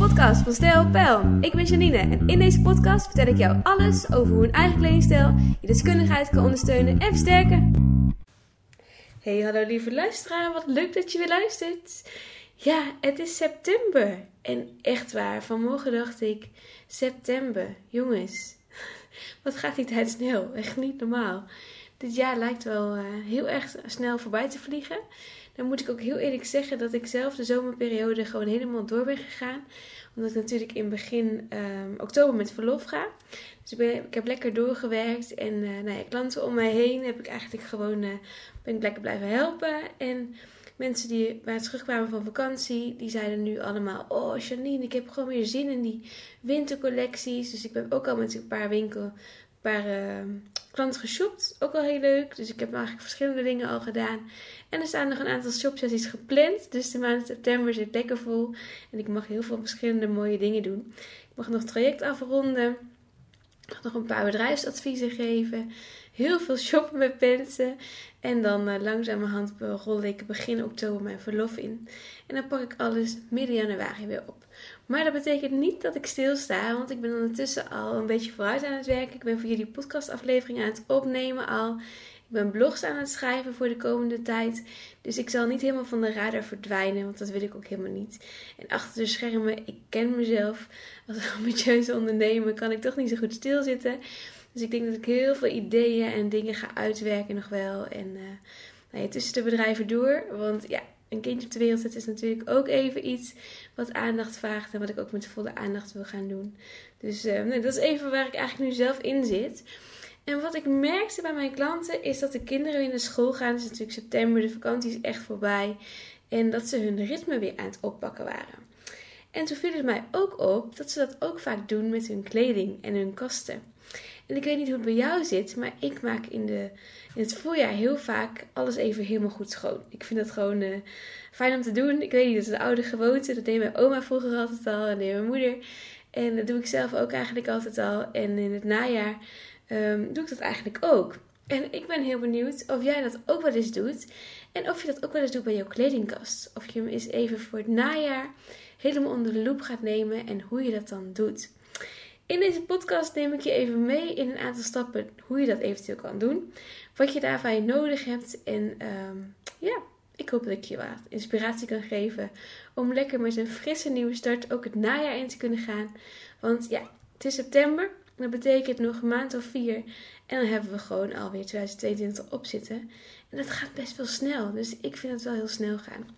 podcast van Stijl. Ik ben Janine en in deze podcast vertel ik jou alles over hoe een eigen kledingstijl je deskundigheid kan ondersteunen en versterken. Hey, hallo lieve luisteraar, wat leuk dat je weer luistert. Ja, het is september. En echt waar, vanmorgen dacht ik, september, jongens, wat gaat die tijd snel? Echt niet normaal. Dit jaar lijkt wel uh, heel erg snel voorbij te vliegen. Dan moet ik ook heel eerlijk zeggen dat ik zelf de zomerperiode gewoon helemaal door ben gegaan. Omdat ik natuurlijk in begin um, oktober met verlof ga. Dus ik, ben, ik heb lekker doorgewerkt. En uh, nou ja, klanten om mij heen heb ik eigenlijk gewoon uh, ben lekker blijven helpen. En mensen die het terugkwamen van vakantie, die zeiden nu allemaal: Oh, Janine, ik heb gewoon weer zin in die wintercollecties. Dus ik ben ook al met een paar winkel, paar uh, klanten geshopt. Ook wel heel leuk. Dus ik heb eigenlijk verschillende dingen al gedaan. En er staan nog een aantal shopsessies gepland. Dus de maand september zit lekker vol. En ik mag heel veel verschillende mooie dingen doen. Ik mag nog traject afronden. Nog een paar bedrijfsadviezen geven. Heel veel shoppen met mensen. En dan uh, langzamerhand rol ik begin oktober mijn verlof in. En dan pak ik alles midden januari weer op. Maar dat betekent niet dat ik stilsta, want ik ben ondertussen al een beetje vooruit aan het werken. Ik ben voor jullie podcastafleveringen aan het opnemen al. Ik ben blogs aan het schrijven voor de komende tijd. Dus ik zal niet helemaal van de radar verdwijnen, want dat wil ik ook helemaal niet. En achter de schermen, ik ken mezelf. Als ambitieuze ondernemer kan ik toch niet zo goed stilzitten. Dus ik denk dat ik heel veel ideeën en dingen ga uitwerken nog wel. En uh, nou ja, tussen de bedrijven door. Want ja, een kindje op de wereld zetten is natuurlijk ook even iets wat aandacht vraagt. En wat ik ook met volle aandacht wil gaan doen. Dus nee, dat is even waar ik eigenlijk nu zelf in zit. En wat ik merkte bij mijn klanten is dat de kinderen weer naar school gaan. Het is natuurlijk september, de vakantie is echt voorbij. En dat ze hun ritme weer aan het oppakken waren. En toen viel het mij ook op dat ze dat ook vaak doen met hun kleding en hun kasten. En ik weet niet hoe het bij jou zit, maar ik maak in, de, in het voorjaar heel vaak alles even helemaal goed schoon. Ik vind dat gewoon uh, fijn om te doen. Ik weet niet, dat is een oude gewoonte. Dat deed mijn oma vroeger altijd al en deed mijn moeder. En dat doe ik zelf ook eigenlijk altijd al. En in het najaar um, doe ik dat eigenlijk ook. En ik ben heel benieuwd of jij dat ook wel eens doet. En of je dat ook wel eens doet bij jouw kledingkast. Of je hem eens even voor het najaar helemaal onder de loep gaat nemen en hoe je dat dan doet. In deze podcast neem ik je even mee in een aantal stappen hoe je dat eventueel kan doen. Wat je daarvan nodig hebt. En um, ja, ik hoop dat ik je wat inspiratie kan geven om lekker met een frisse nieuwe start ook het najaar in te kunnen gaan. Want ja, het is september. Dat betekent nog een maand of vier. En dan hebben we gewoon alweer 2022 op zitten. En dat gaat best wel snel. Dus ik vind het wel heel snel gaan.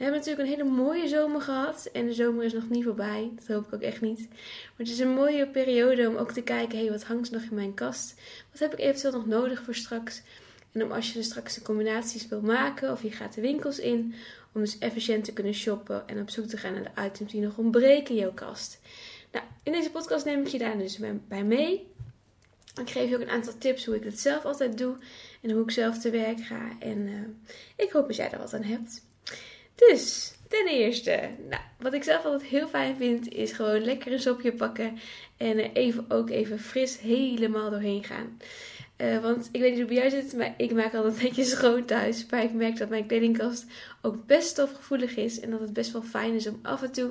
We hebben natuurlijk een hele mooie zomer gehad. En de zomer is nog niet voorbij. Dat hoop ik ook echt niet. Maar het is een mooie periode om ook te kijken. Hé, hey, wat hangt nog in mijn kast? Wat heb ik eventueel nog nodig voor straks? En om als je dus straks de combinaties wil maken. Of je gaat de winkels in. Om dus efficiënt te kunnen shoppen. En op zoek te gaan naar de items die nog ontbreken in jouw kast. Nou, in deze podcast neem ik je daar dus bij mee. Ik geef je ook een aantal tips hoe ik het zelf altijd doe. En hoe ik zelf te werk ga. En uh, ik hoop dat jij er wat aan hebt. Dus, ten eerste, nou, wat ik zelf altijd heel fijn vind, is gewoon lekker een sopje pakken. En even ook even fris helemaal doorheen gaan. Uh, want ik weet niet hoe bij jou zit, maar ik maak altijd netjes schoon thuis. Maar ik merk dat mijn kledingkast ook best stofgevoelig is. En dat het best wel fijn is om af en toe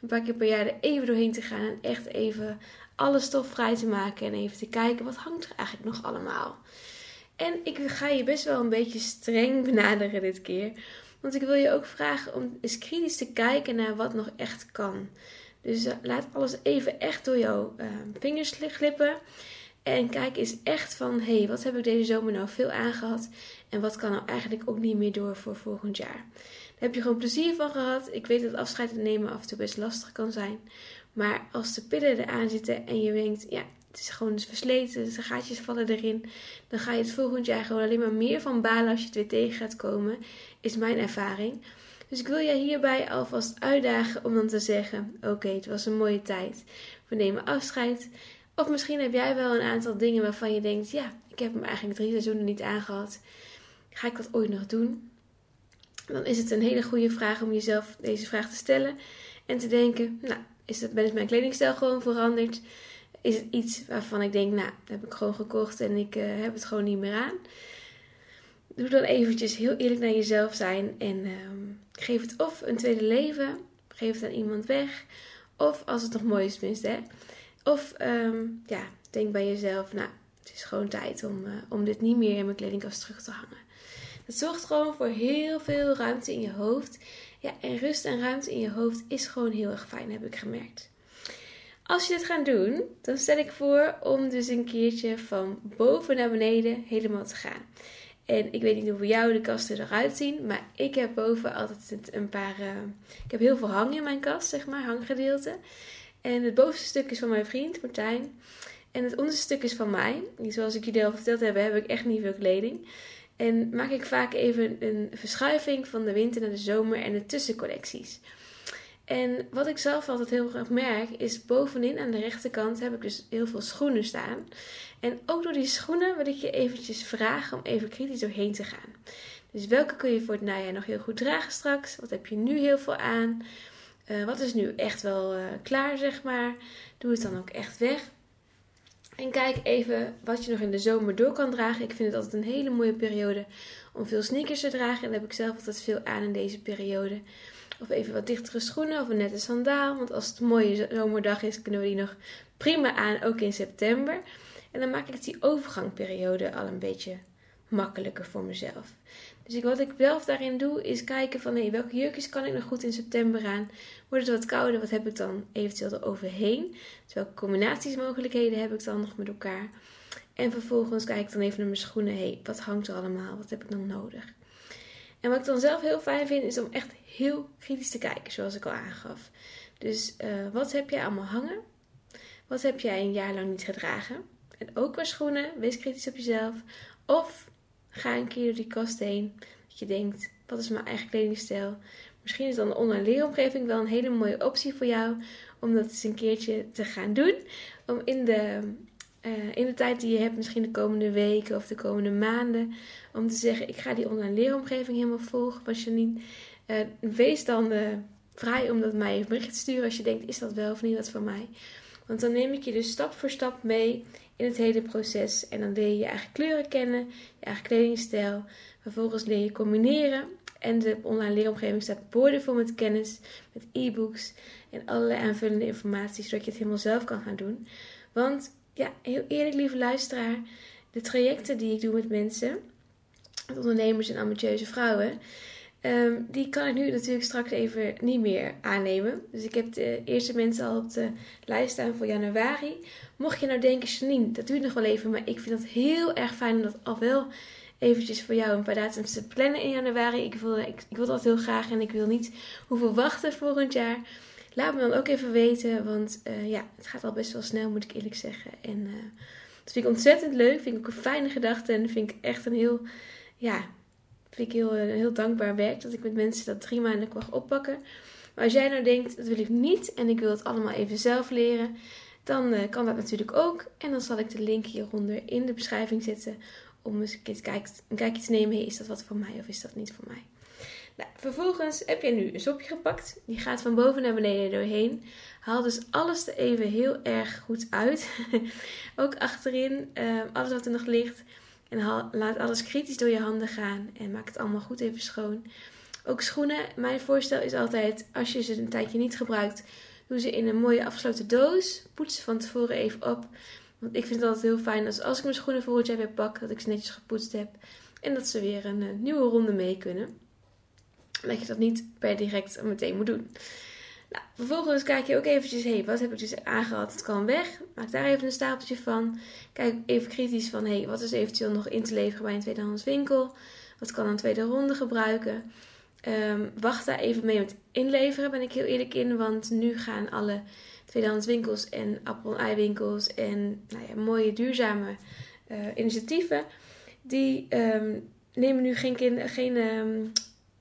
een paar keer per jaar er even doorheen te gaan. En echt even alle stof vrij te maken. En even te kijken, wat hangt er eigenlijk nog allemaal? En ik ga je best wel een beetje streng benaderen dit keer. Want ik wil je ook vragen om eens kritisch te kijken naar wat nog echt kan. Dus uh, laat alles even echt door jouw uh, vingers glippen. En kijk eens echt van, hé, hey, wat heb ik deze zomer nou veel aangehad? En wat kan nou eigenlijk ook niet meer door voor volgend jaar? Daar heb je gewoon plezier van gehad. Ik weet dat afscheid nemen af en toe best lastig kan zijn. Maar als de pillen eraan zitten en je denkt, ja, het is gewoon versleten, de gaatjes vallen erin. Dan ga je het volgend jaar gewoon alleen maar meer van balen als je het weer tegen gaat komen. Is mijn ervaring. Dus ik wil je hierbij alvast uitdagen om dan te zeggen: Oké, het was een mooie tijd. We nemen afscheid. Of misschien heb jij wel een aantal dingen waarvan je denkt: Ja, ik heb hem eigenlijk drie seizoenen niet aangehad. Ga ik dat ooit nog doen? Dan is het een hele goede vraag om jezelf deze vraag te stellen. En te denken: Nou, is het, ben mijn kledingstijl gewoon veranderd? Is het iets waarvan ik denk, nou, dat heb ik gewoon gekocht en ik uh, heb het gewoon niet meer aan. Doe dan eventjes heel eerlijk naar jezelf zijn en uh, geef het of een tweede leven, geef het aan iemand weg, Of als het nog mooi is, tenminste. Hè? Of ehm, ja, denk bij jezelf, nou, het is gewoon tijd om, uh, om dit niet meer in mijn kledingkast terug te hangen. Het zorgt gewoon voor heel veel ruimte in je hoofd. Ja, en rust en ruimte in je hoofd is gewoon heel erg fijn, heb ik gemerkt. Als je dit gaat doen, dan stel ik voor om dus een keertje van boven naar beneden helemaal te gaan. En ik weet niet hoe voor jou de kasten eruit zien, maar ik heb boven altijd een paar. Uh, ik heb heel veel hang in mijn kast, zeg maar, hanggedeelte. En het bovenste stuk is van mijn vriend Martijn. En het onderste stuk is van mij. Zoals ik jullie al verteld heb, heb ik echt niet veel kleding. En maak ik vaak even een verschuiving van de winter naar de zomer en de tussencollecties. En wat ik zelf altijd heel erg merk, is bovenin aan de rechterkant heb ik dus heel veel schoenen staan. En ook door die schoenen wil ik je eventjes vragen om even kritisch doorheen te gaan. Dus welke kun je voor het najaar nog heel goed dragen straks? Wat heb je nu heel veel aan? Uh, wat is nu echt wel uh, klaar, zeg maar? Doe het dan ook echt weg. En kijk even wat je nog in de zomer door kan dragen. Ik vind het altijd een hele mooie periode om veel sneakers te dragen. En daar heb ik zelf altijd veel aan in deze periode. Of even wat dichtere schoenen of een nette sandaal. Want als het een mooie zomerdag is, kunnen we die nog prima aan, ook in september. En dan maak ik die overgangperiode al een beetje makkelijker voor mezelf. Dus wat ik zelf daarin doe, is kijken van hey, welke jurkjes kan ik nog goed in september aan? Wordt het wat kouder, wat heb ik dan eventueel eroverheen? Dus welke combinatiesmogelijkheden heb ik dan nog met elkaar? En vervolgens kijk ik dan even naar mijn schoenen. hey, wat hangt er allemaal? Wat heb ik dan nodig? En wat ik dan zelf heel fijn vind, is om echt heel kritisch te kijken, zoals ik al aangaf. Dus uh, wat heb jij allemaal hangen? Wat heb jij een jaar lang niet gedragen? En ook qua schoenen, wees kritisch op jezelf. Of ga een keer door die kast heen. Dat je denkt, wat is mijn eigen kledingstijl? Misschien is dan een online leeromgeving wel een hele mooie optie voor jou. Om dat eens een keertje te gaan doen. Om in de, uh, in de tijd die je hebt, misschien de komende weken of de komende maanden. Om te zeggen, ik ga die online leeromgeving helemaal volgen Janine. Uh, wees dan uh, vrij om dat mij even bericht te sturen als je denkt, is dat wel of niet wat voor mij? Want dan neem ik je dus stap voor stap mee in het hele proces. En dan leer je je eigen kleuren kennen, je eigen kledingstijl. Vervolgens leer je combineren. En de online leeromgeving staat boordevol met kennis, met e-books en allerlei aanvullende informatie, zodat je het helemaal zelf kan gaan doen. Want ja, heel eerlijk, lieve luisteraar, de trajecten die ik doe met mensen, met ondernemers en ambitieuze vrouwen, Um, die kan ik nu natuurlijk straks even niet meer aannemen. Dus ik heb de eerste mensen al op de lijst staan voor januari. Mocht je nou denken, Janine, dat duurt nog wel even. Maar ik vind het heel erg fijn om dat al wel eventjes voor jou een paar datums te plannen in januari. Ik wil, ik, ik wil dat heel graag en ik wil niet hoeven wachten volgend jaar. Laat me dan ook even weten, want uh, ja, het gaat al best wel snel, moet ik eerlijk zeggen. En uh, dat vind ik ontzettend leuk. Vind ik ook een fijne gedachte en vind ik echt een heel, ja, vind ik heel, eh, heel dankbaar werk. Dat ik met mensen dat drie maanden mag oppakken. Maar als jij nou denkt, dat wil ik niet en ik wil het allemaal even zelf leren. Dan kan dat natuurlijk ook. En dan zal ik de link hieronder in de beschrijving zetten. Om eens een, kijken, een kijkje te nemen. Is dat wat voor mij of is dat niet voor mij? Nou, vervolgens heb je nu een sopje gepakt. Die gaat van boven naar beneden doorheen. Haal dus alles er even heel erg goed uit. ook achterin, uh, alles wat er nog ligt. En laat alles kritisch door je handen gaan en maak het allemaal goed even schoon. Ook schoenen. Mijn voorstel is altijd, als je ze een tijdje niet gebruikt, doe ze in een mooie afgesloten doos. Poets ze van tevoren even op. Want ik vind het altijd heel fijn als, als ik mijn schoenen volgend jaar weer pak, dat ik ze netjes gepoetst heb. En dat ze weer een, een eh, nieuwe ronde mee kunnen. Dat je dat niet per direct meteen moet doen. Nou, vervolgens kijk je ook eventjes, hé, hey, wat heb ik dus aangehad? Het kan weg. Maak daar even een stapeltje van. Kijk even kritisch van, hé, hey, wat is eventueel nog in te leveren bij een tweedehands winkel? Wat kan een tweede ronde gebruiken? Um, wacht daar even mee met inleveren, ben ik heel eerlijk in. Want nu gaan alle tweedehands winkels en appel- en en nou ja, mooie duurzame uh, initiatieven... die um, nemen nu geen, geen um,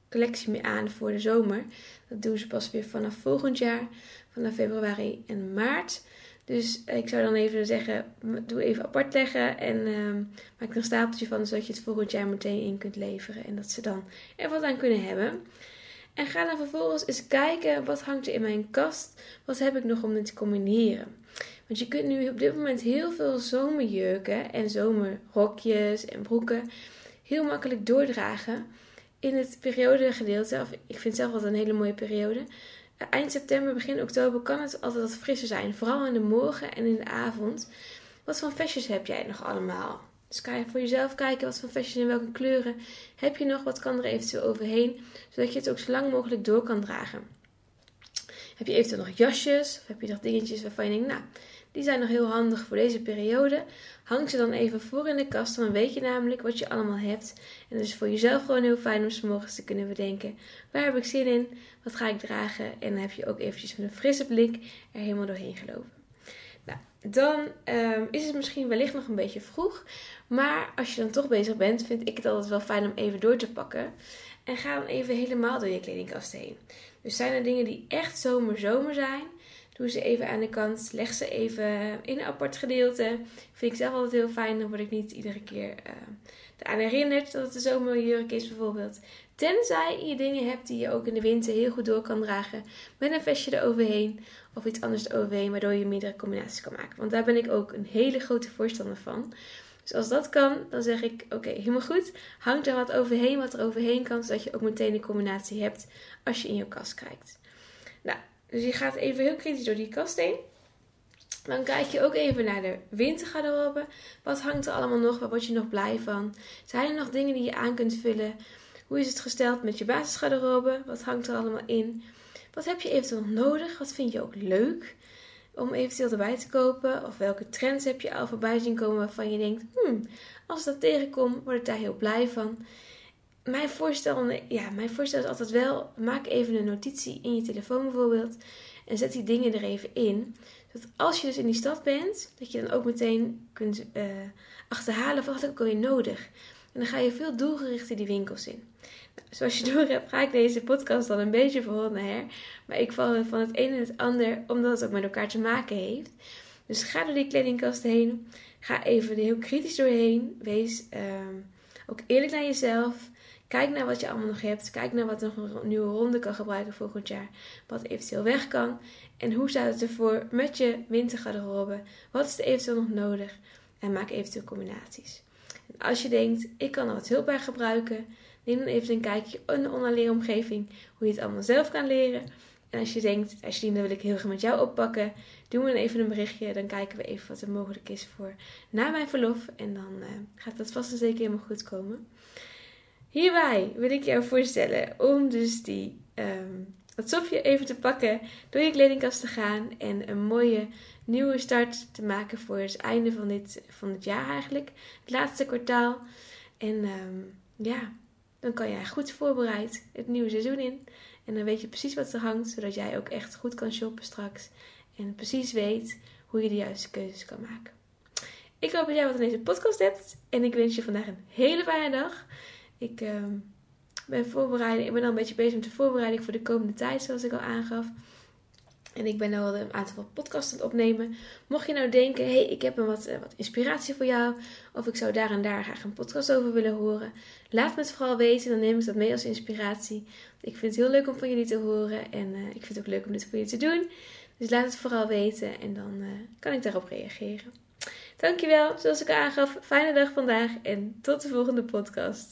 collectie meer aan voor de zomer. Dat doen ze pas weer vanaf volgend jaar, vanaf februari en maart. Dus ik zou dan even zeggen, doe even apart leggen en uh, maak er een stapeltje van, zodat je het volgend jaar meteen in kunt leveren. En dat ze dan er wat aan kunnen hebben. En ga dan vervolgens eens kijken, wat hangt er in mijn kast? Wat heb ik nog om het te combineren? Want je kunt nu op dit moment heel veel zomerjurken en zomerrokjes en broeken heel makkelijk doordragen in het periodegedeelte, of ik vind zelf altijd een hele mooie periode, eind september, begin oktober kan het altijd wat frisser zijn. Vooral in de morgen en in de avond. Wat voor vestjes heb jij nog allemaal? Dus kan je voor jezelf kijken wat voor vestjes in welke kleuren heb je nog, wat kan er eventueel overheen, zodat je het ook zo lang mogelijk door kan dragen. Heb je eventueel nog jasjes of heb je nog dingetjes waarvan je denkt, nou, die zijn nog heel handig voor deze periode. Hang ze dan even voor in de kast, dan weet je namelijk wat je allemaal hebt. En het is voor jezelf gewoon heel fijn om s morgens te kunnen bedenken, waar heb ik zin in, wat ga ik dragen. En dan heb je ook eventjes met een frisse blik er helemaal doorheen gelopen. Nou, dan ehm, is het misschien wellicht nog een beetje vroeg. Maar als je dan toch bezig bent, vind ik het altijd wel fijn om even door te pakken. En ga dan even helemaal door je kledingkast heen. Dus zijn er dingen die echt zomer-zomer zijn, doe ze even aan de kant. Leg ze even in een apart gedeelte. Vind ik zelf altijd heel fijn. Dan word ik niet iedere keer uh, eraan herinnerd dat het een zomerjurk is bijvoorbeeld. Tenzij je dingen hebt die je ook in de winter heel goed door kan dragen. Met een vestje eroverheen of iets anders eroverheen. Waardoor je meerdere combinaties kan maken. Want daar ben ik ook een hele grote voorstander van. Dus als dat kan, dan zeg ik: Oké, helemaal goed. Hang er wat overheen, wat er overheen kan, zodat je ook meteen een combinatie hebt als je in je kast kijkt. Nou, dus je gaat even heel kritisch door die kast heen. Dan kijk je ook even naar de wintergarderobe. Wat hangt er allemaal nog? Waar word je nog blij van? Zijn er nog dingen die je aan kunt vullen? Hoe is het gesteld met je basisgarderobe? Wat hangt er allemaal in? Wat heb je eventueel nodig? Wat vind je ook leuk? om eventueel erbij te kopen? Of welke trends heb je al voorbij zien komen waarvan je denkt, hmm, als dat tegenkom, word ik daar heel blij van. Mijn voorstel, ja, mijn voorstel is altijd wel, maak even een notitie in je telefoon bijvoorbeeld. En zet die dingen er even in. Zodat als je dus in die stad bent, dat je dan ook meteen kunt uh, achterhalen wat heb ik alweer nodig. En dan ga je veel doelgerichter die winkels in. Zoals je door hebt, ga ik deze podcast dan een beetje voor her. Maar ik val van het een in het ander, omdat het ook met elkaar te maken heeft. Dus ga door die kledingkast heen. Ga even heel kritisch doorheen. Wees ehm, ook eerlijk naar jezelf. Kijk naar wat je allemaal nog hebt. Kijk naar wat nog een nieuwe ronde kan gebruiken volgend jaar. Wat eventueel weg kan. En hoe staat het ervoor met je wintergarderobe? Wat is er eventueel nog nodig? En maak eventueel combinaties. En als je denkt, ik kan er wat hulp bij gebruiken Neem dan even een kijkje in de online leeromgeving, hoe je het allemaal zelf kan leren. En als je denkt, je die wil ik heel graag met jou oppakken, doe me dan even een berichtje. Dan kijken we even wat er mogelijk is voor na mijn verlof. En dan uh, gaat dat vast en zeker helemaal goed komen. Hierbij wil ik jou voorstellen om dus die um, dat sopje even te pakken, door je kledingkast te gaan en een mooie nieuwe start te maken voor het einde van dit, van het jaar eigenlijk. Het laatste kwartaal. En um, ja, dan kan jij goed voorbereid het nieuwe seizoen in. En dan weet je precies wat er hangt, zodat jij ook echt goed kan shoppen straks. En precies weet hoe je de juiste keuzes kan maken. Ik hoop dat jij wat aan deze podcast hebt. En ik wens je vandaag een hele fijne dag. Ik uh, ben, voorbereid, ik ben al een beetje bezig met de voorbereiding voor de komende tijd, zoals ik al aangaf. En ik ben al een aantal podcasts aan het opnemen. Mocht je nou denken, hé, hey, ik heb een wat, eh, wat inspiratie voor jou. Of ik zou daar en daar graag een podcast over willen horen. Laat me het vooral weten. Dan neem ik dat mee als inspiratie. Ik vind het heel leuk om van jullie te horen. En uh, ik vind het ook leuk om dit voor jullie te doen. Dus laat het vooral weten. En dan uh, kan ik daarop reageren. Dankjewel. Zoals ik aangaf, fijne dag vandaag. En tot de volgende podcast.